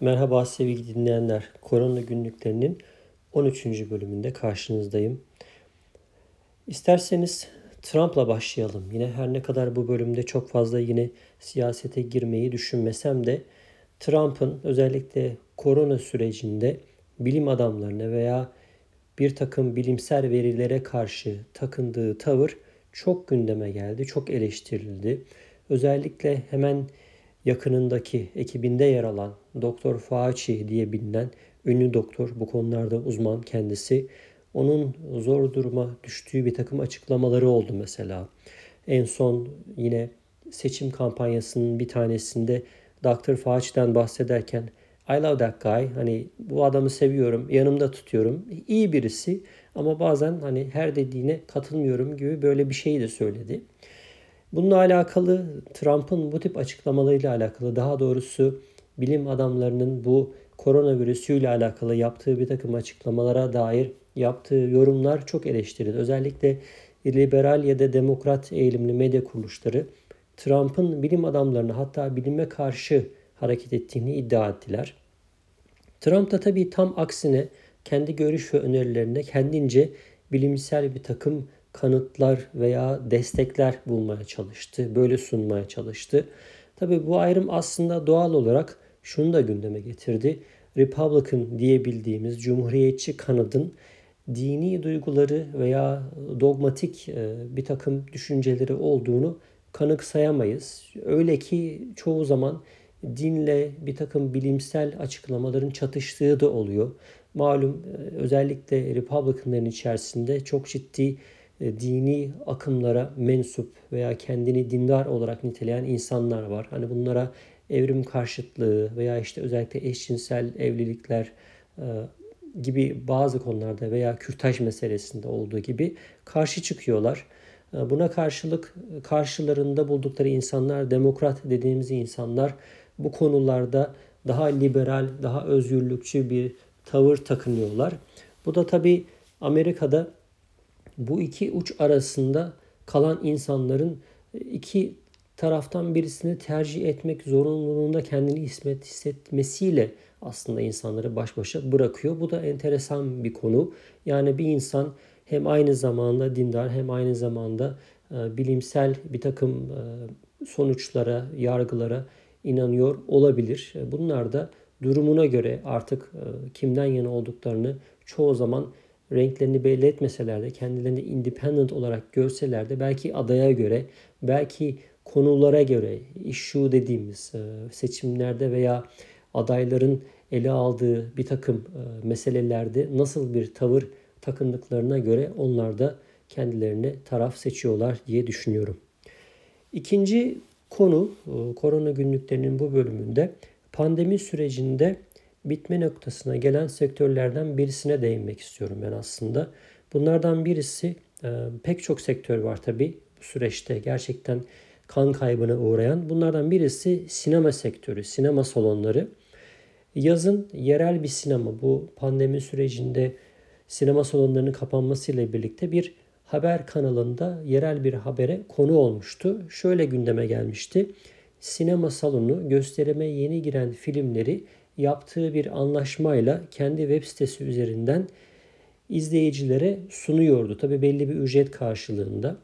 Merhaba sevgili dinleyenler. Korona günlüklerinin 13. bölümünde karşınızdayım. İsterseniz Trump'la başlayalım. Yine her ne kadar bu bölümde çok fazla yine siyasete girmeyi düşünmesem de Trump'ın özellikle korona sürecinde bilim adamlarına veya bir takım bilimsel verilere karşı takındığı tavır çok gündeme geldi, çok eleştirildi. Özellikle hemen yakınındaki ekibinde yer alan Doktor Fauci diye bilinen ünlü doktor bu konularda uzman kendisi. Onun zor duruma düştüğü bir takım açıklamaları oldu mesela. En son yine seçim kampanyasının bir tanesinde Dr. Fauci'den bahsederken I love that guy. Hani bu adamı seviyorum, yanımda tutuyorum. İyi birisi ama bazen hani her dediğine katılmıyorum gibi böyle bir şey de söyledi. Bununla alakalı Trump'ın bu tip açıklamalarıyla alakalı daha doğrusu bilim adamlarının bu koronavirüsüyle alakalı yaptığı bir takım açıklamalara dair yaptığı yorumlar çok eleştirildi. Özellikle liberal ya da demokrat eğilimli medya kuruluşları Trump'ın bilim adamlarını hatta bilime karşı hareket ettiğini iddia ettiler. Trump da tabii tam aksine kendi görüş ve önerilerine kendince bilimsel bir takım kanıtlar veya destekler bulmaya çalıştı. Böyle sunmaya çalıştı. Tabii bu ayrım aslında doğal olarak şunu da gündeme getirdi. Republican diye bildiğimiz cumhuriyetçi kanadın dini duyguları veya dogmatik e, bir takım düşünceleri olduğunu kanıksayamayız. Öyle ki çoğu zaman dinle bir takım bilimsel açıklamaların çatıştığı da oluyor. Malum e, özellikle Republicanların içerisinde çok ciddi e, dini akımlara mensup veya kendini dindar olarak niteleyen insanlar var. Hani bunlara evrim karşıtlığı veya işte özellikle eşcinsel evlilikler e, gibi bazı konularda veya kürtaj meselesinde olduğu gibi karşı çıkıyorlar. E, buna karşılık karşılarında buldukları insanlar demokrat dediğimiz insanlar bu konularda daha liberal, daha özgürlükçü bir tavır takınıyorlar. Bu da tabi Amerika'da bu iki uç arasında kalan insanların iki taraftan birisini tercih etmek zorunluluğunda kendini hissetmesiyle aslında insanları baş başa bırakıyor. Bu da enteresan bir konu. Yani bir insan hem aynı zamanda dindar hem aynı zamanda e, bilimsel bir takım e, sonuçlara, yargılara inanıyor olabilir. E, bunlar da durumuna göre artık kimden yana olduklarını çoğu zaman renklerini belli etmeseler de kendilerini independent olarak görseler de belki adaya göre, belki konulara göre, şu dediğimiz e, seçimlerde veya adayların ele aldığı bir takım e, meselelerde nasıl bir tavır takındıklarına göre onlar da kendilerine taraf seçiyorlar diye düşünüyorum. İkinci konu e, korona günlüklerinin bu bölümünde pandemi sürecinde bitme noktasına gelen sektörlerden birisine değinmek istiyorum ben aslında. Bunlardan birisi pek çok sektör var tabi bu süreçte gerçekten kan kaybına uğrayan. Bunlardan birisi sinema sektörü, sinema salonları. Yazın yerel bir sinema bu pandemi sürecinde sinema salonlarının kapanmasıyla birlikte bir haber kanalında yerel bir habere konu olmuştu. Şöyle gündeme gelmişti. Sinema salonu gösterime yeni giren filmleri yaptığı bir anlaşmayla kendi web sitesi üzerinden izleyicilere sunuyordu. Tabi belli bir ücret karşılığında.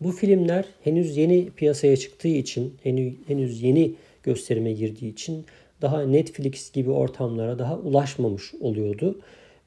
Bu filmler henüz yeni piyasaya çıktığı için, henüz yeni gösterime girdiği için daha Netflix gibi ortamlara daha ulaşmamış oluyordu.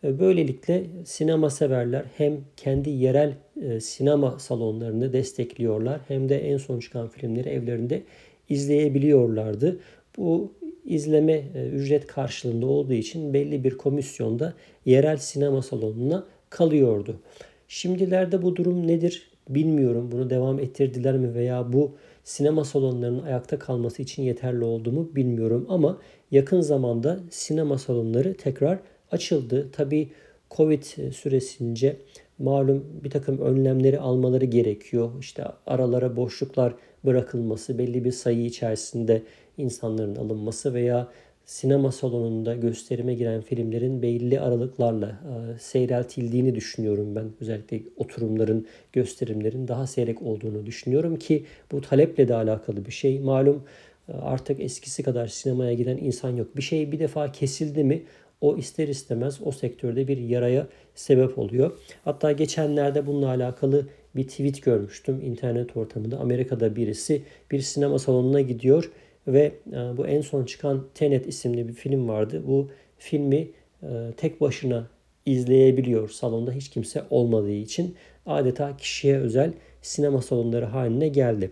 Böylelikle sinema severler hem kendi yerel e, sinema salonlarını destekliyorlar hem de en son çıkan filmleri evlerinde izleyebiliyorlardı. Bu izleme e, ücret karşılığında olduğu için belli bir komisyonda yerel sinema salonuna kalıyordu. Şimdilerde bu durum nedir bilmiyorum. Bunu devam ettirdiler mi veya bu sinema salonlarının ayakta kalması için yeterli oldu mu bilmiyorum ama yakın zamanda sinema salonları tekrar açıldı. Tabi Covid süresince malum bir takım önlemleri almaları gerekiyor. İşte aralara boşluklar bırakılması, belli bir sayı içerisinde insanların alınması veya sinema salonunda gösterime giren filmlerin belli aralıklarla e, seyreltildiğini düşünüyorum ben. Özellikle oturumların, gösterimlerin daha seyrek olduğunu düşünüyorum ki bu taleple de alakalı bir şey. Malum e, artık eskisi kadar sinemaya giden insan yok. Bir şey bir defa kesildi mi o ister istemez o sektörde bir yaraya sebep oluyor. Hatta geçenlerde bununla alakalı bir tweet görmüştüm internet ortamında. Amerika'da birisi bir sinema salonuna gidiyor ve e, bu en son çıkan Tenet isimli bir film vardı. Bu filmi e, tek başına izleyebiliyor salonda hiç kimse olmadığı için adeta kişiye özel sinema salonları haline geldi.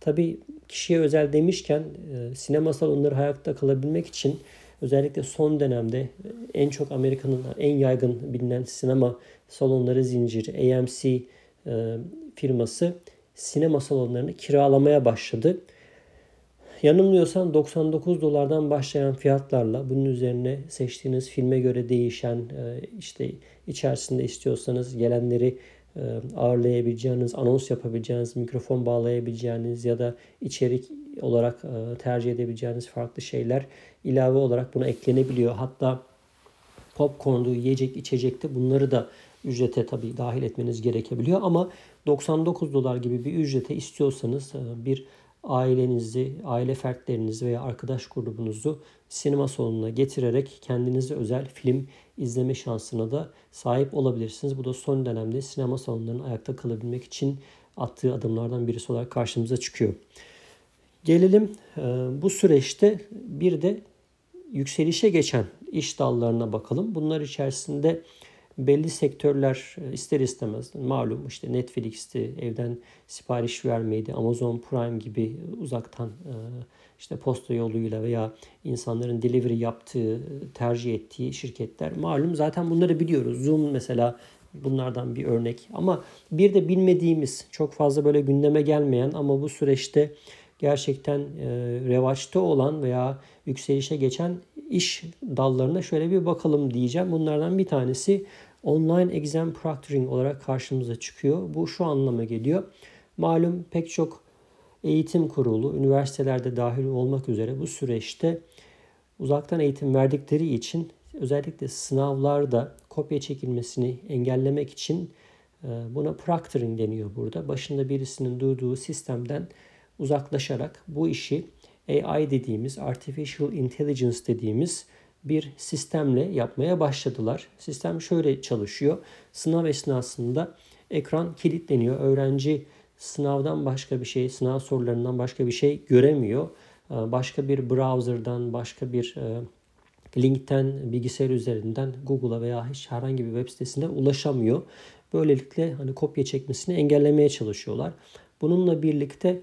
Tabi kişiye özel demişken e, sinema salonları hayatta kalabilmek için özellikle son dönemde en çok Amerika'nın en yaygın bilinen sinema salonları zinciri AMC firması sinema salonlarını kiralamaya başladı. Yanılmıyorsam 99 dolardan başlayan fiyatlarla bunun üzerine seçtiğiniz filme göre değişen e, işte içerisinde istiyorsanız gelenleri e, ağırlayabileceğiniz, anons yapabileceğiniz, mikrofon bağlayabileceğiniz ya da içerik olarak e, tercih edebileceğiniz farklı şeyler ilave olarak buna eklenebiliyor. Hatta popcorn'du, yiyecek, içecekti bunları da ücrete tabii dahil etmeniz gerekebiliyor ama 99 dolar gibi bir ücrete istiyorsanız bir ailenizi, aile fertlerinizi veya arkadaş grubunuzu sinema salonuna getirerek kendinize özel film izleme şansına da sahip olabilirsiniz. Bu da son dönemde sinema salonlarının ayakta kalabilmek için attığı adımlardan birisi olarak karşımıza çıkıyor. Gelelim e, bu süreçte bir de yükselişe geçen iş dallarına bakalım. Bunlar içerisinde belli sektörler e, ister istemez malum işte Netflix'ti, evden sipariş vermeydi, Amazon Prime gibi uzaktan e, işte posta yoluyla veya insanların delivery yaptığı, tercih ettiği şirketler malum zaten bunları biliyoruz. Zoom mesela bunlardan bir örnek ama bir de bilmediğimiz çok fazla böyle gündeme gelmeyen ama bu süreçte gerçekten e, revaçta olan veya yükselişe geçen iş dallarına şöyle bir bakalım diyeceğim. Bunlardan bir tanesi online exam proctoring olarak karşımıza çıkıyor. Bu şu anlama geliyor. Malum pek çok eğitim kurulu, üniversitelerde dahil olmak üzere bu süreçte uzaktan eğitim verdikleri için özellikle sınavlarda kopya çekilmesini engellemek için e, buna proctoring deniyor burada. Başında birisinin durduğu sistemden uzaklaşarak bu işi AI dediğimiz, Artificial Intelligence dediğimiz bir sistemle yapmaya başladılar. Sistem şöyle çalışıyor. Sınav esnasında ekran kilitleniyor. Öğrenci sınavdan başka bir şey, sınav sorularından başka bir şey göremiyor. Ee, başka bir browser'dan, başka bir e, linkten, bilgisayar üzerinden Google'a veya hiç herhangi bir web sitesine ulaşamıyor. Böylelikle hani kopya çekmesini engellemeye çalışıyorlar. Bununla birlikte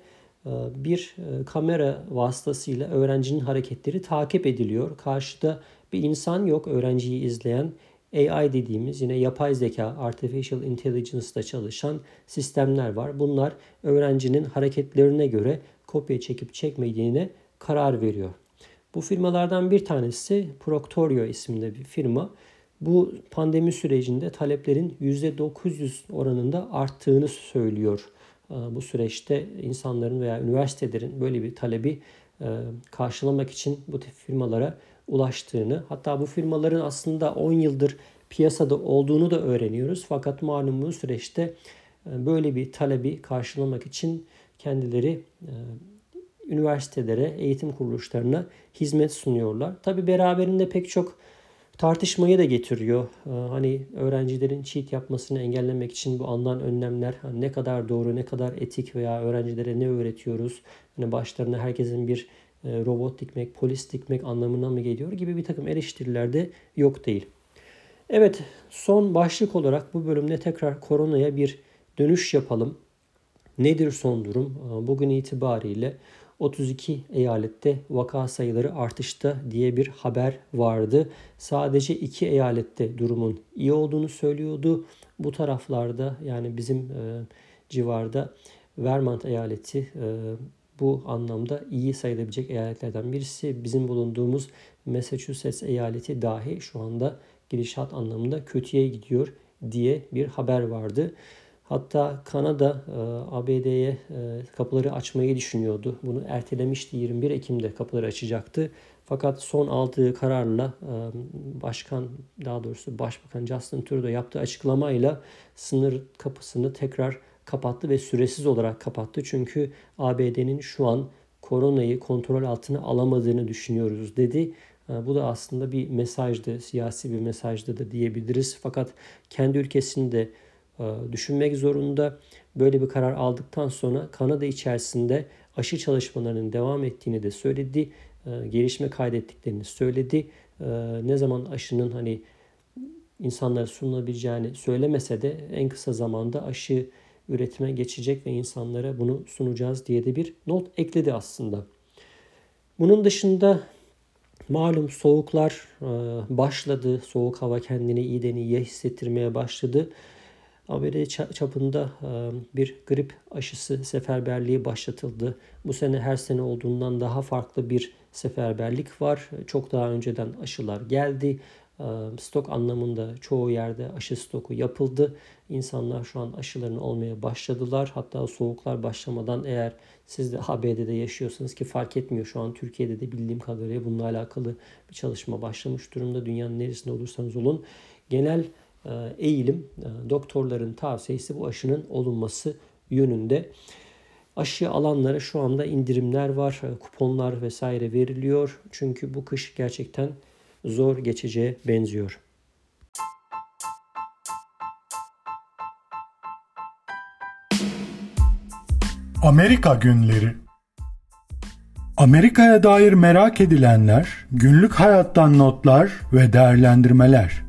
bir e, kamera vasıtasıyla öğrencinin hareketleri takip ediliyor. Karşıda bir insan yok öğrenciyi izleyen. AI dediğimiz yine yapay zeka, artificial intelligence'da çalışan sistemler var. Bunlar öğrencinin hareketlerine göre kopya çekip çekmediğine karar veriyor. Bu firmalardan bir tanesi Proctorio isimli bir firma. Bu pandemi sürecinde taleplerin %900 oranında arttığını söylüyor. Ee, bu süreçte insanların veya üniversitelerin böyle bir talebi e, karşılamak için bu tip firmalara ulaştığını hatta bu firmaların aslında 10 yıldır piyasada olduğunu da öğreniyoruz. Fakat malum bu süreçte e, böyle bir talebi karşılamak için kendileri e, üniversitelere, eğitim kuruluşlarına hizmet sunuyorlar. Tabi beraberinde pek çok tartışmayı da getiriyor. Ee, hani öğrencilerin cheat yapmasını engellemek için bu alınan önlemler hani ne kadar doğru, ne kadar etik veya öğrencilere ne öğretiyoruz? Hani başlarına herkesin bir e, robot dikmek, polis dikmek anlamına mı geliyor gibi bir takım eleştiriler de yok değil. Evet son başlık olarak bu bölümde tekrar koronaya bir dönüş yapalım. Nedir son durum? Ee, bugün itibariyle 32 eyalette vaka sayıları artışta diye bir haber vardı. Sadece iki eyalette durumun iyi olduğunu söylüyordu. Bu taraflarda yani bizim e, civarda Vermont eyaleti e, bu anlamda iyi sayılabilecek eyaletlerden birisi. Bizim bulunduğumuz Massachusetts eyaleti dahi şu anda gidişat anlamında kötüye gidiyor diye bir haber vardı. Hatta Kanada e, ABD'ye e, kapıları açmayı düşünüyordu. Bunu ertelemişti 21 Ekim'de kapıları açacaktı. Fakat son aldığı kararla e, başkan daha doğrusu Başbakan Justin Trudeau yaptığı açıklamayla sınır kapısını tekrar kapattı ve süresiz olarak kapattı. Çünkü ABD'nin şu an koronayı kontrol altına alamadığını düşünüyoruz dedi. Bu da aslında bir mesajdı, siyasi bir mesajdı da diyebiliriz. Fakat kendi ülkesinde düşünmek zorunda. Böyle bir karar aldıktan sonra Kanada içerisinde aşı çalışmalarının devam ettiğini de söyledi. Gelişme kaydettiklerini söyledi. Ne zaman aşının hani insanlara sunulabileceğini söylemese de en kısa zamanda aşı üretime geçecek ve insanlara bunu sunacağız diye de bir not ekledi aslında. Bunun dışında malum soğuklar e, başladı. Soğuk hava kendini iyiden iyiye hissettirmeye başladı. ABD çapında bir grip aşısı seferberliği başlatıldı. Bu sene her sene olduğundan daha farklı bir seferberlik var. Çok daha önceden aşılar geldi. Stok anlamında çoğu yerde aşı stoku yapıldı. İnsanlar şu an aşılarını olmaya başladılar. Hatta soğuklar başlamadan eğer siz de ABD'de yaşıyorsanız ki fark etmiyor şu an Türkiye'de de bildiğim kadarıyla bununla alakalı bir çalışma başlamış durumda. Dünyanın neresinde olursanız olun. Genel eğilim doktorların tavsiyesi bu aşının olunması yönünde. Aşı alanlara şu anda indirimler var, kuponlar vesaire veriliyor. Çünkü bu kış gerçekten zor geçeceğe benziyor. Amerika günleri Amerika'ya dair merak edilenler, günlük hayattan notlar ve değerlendirmeler.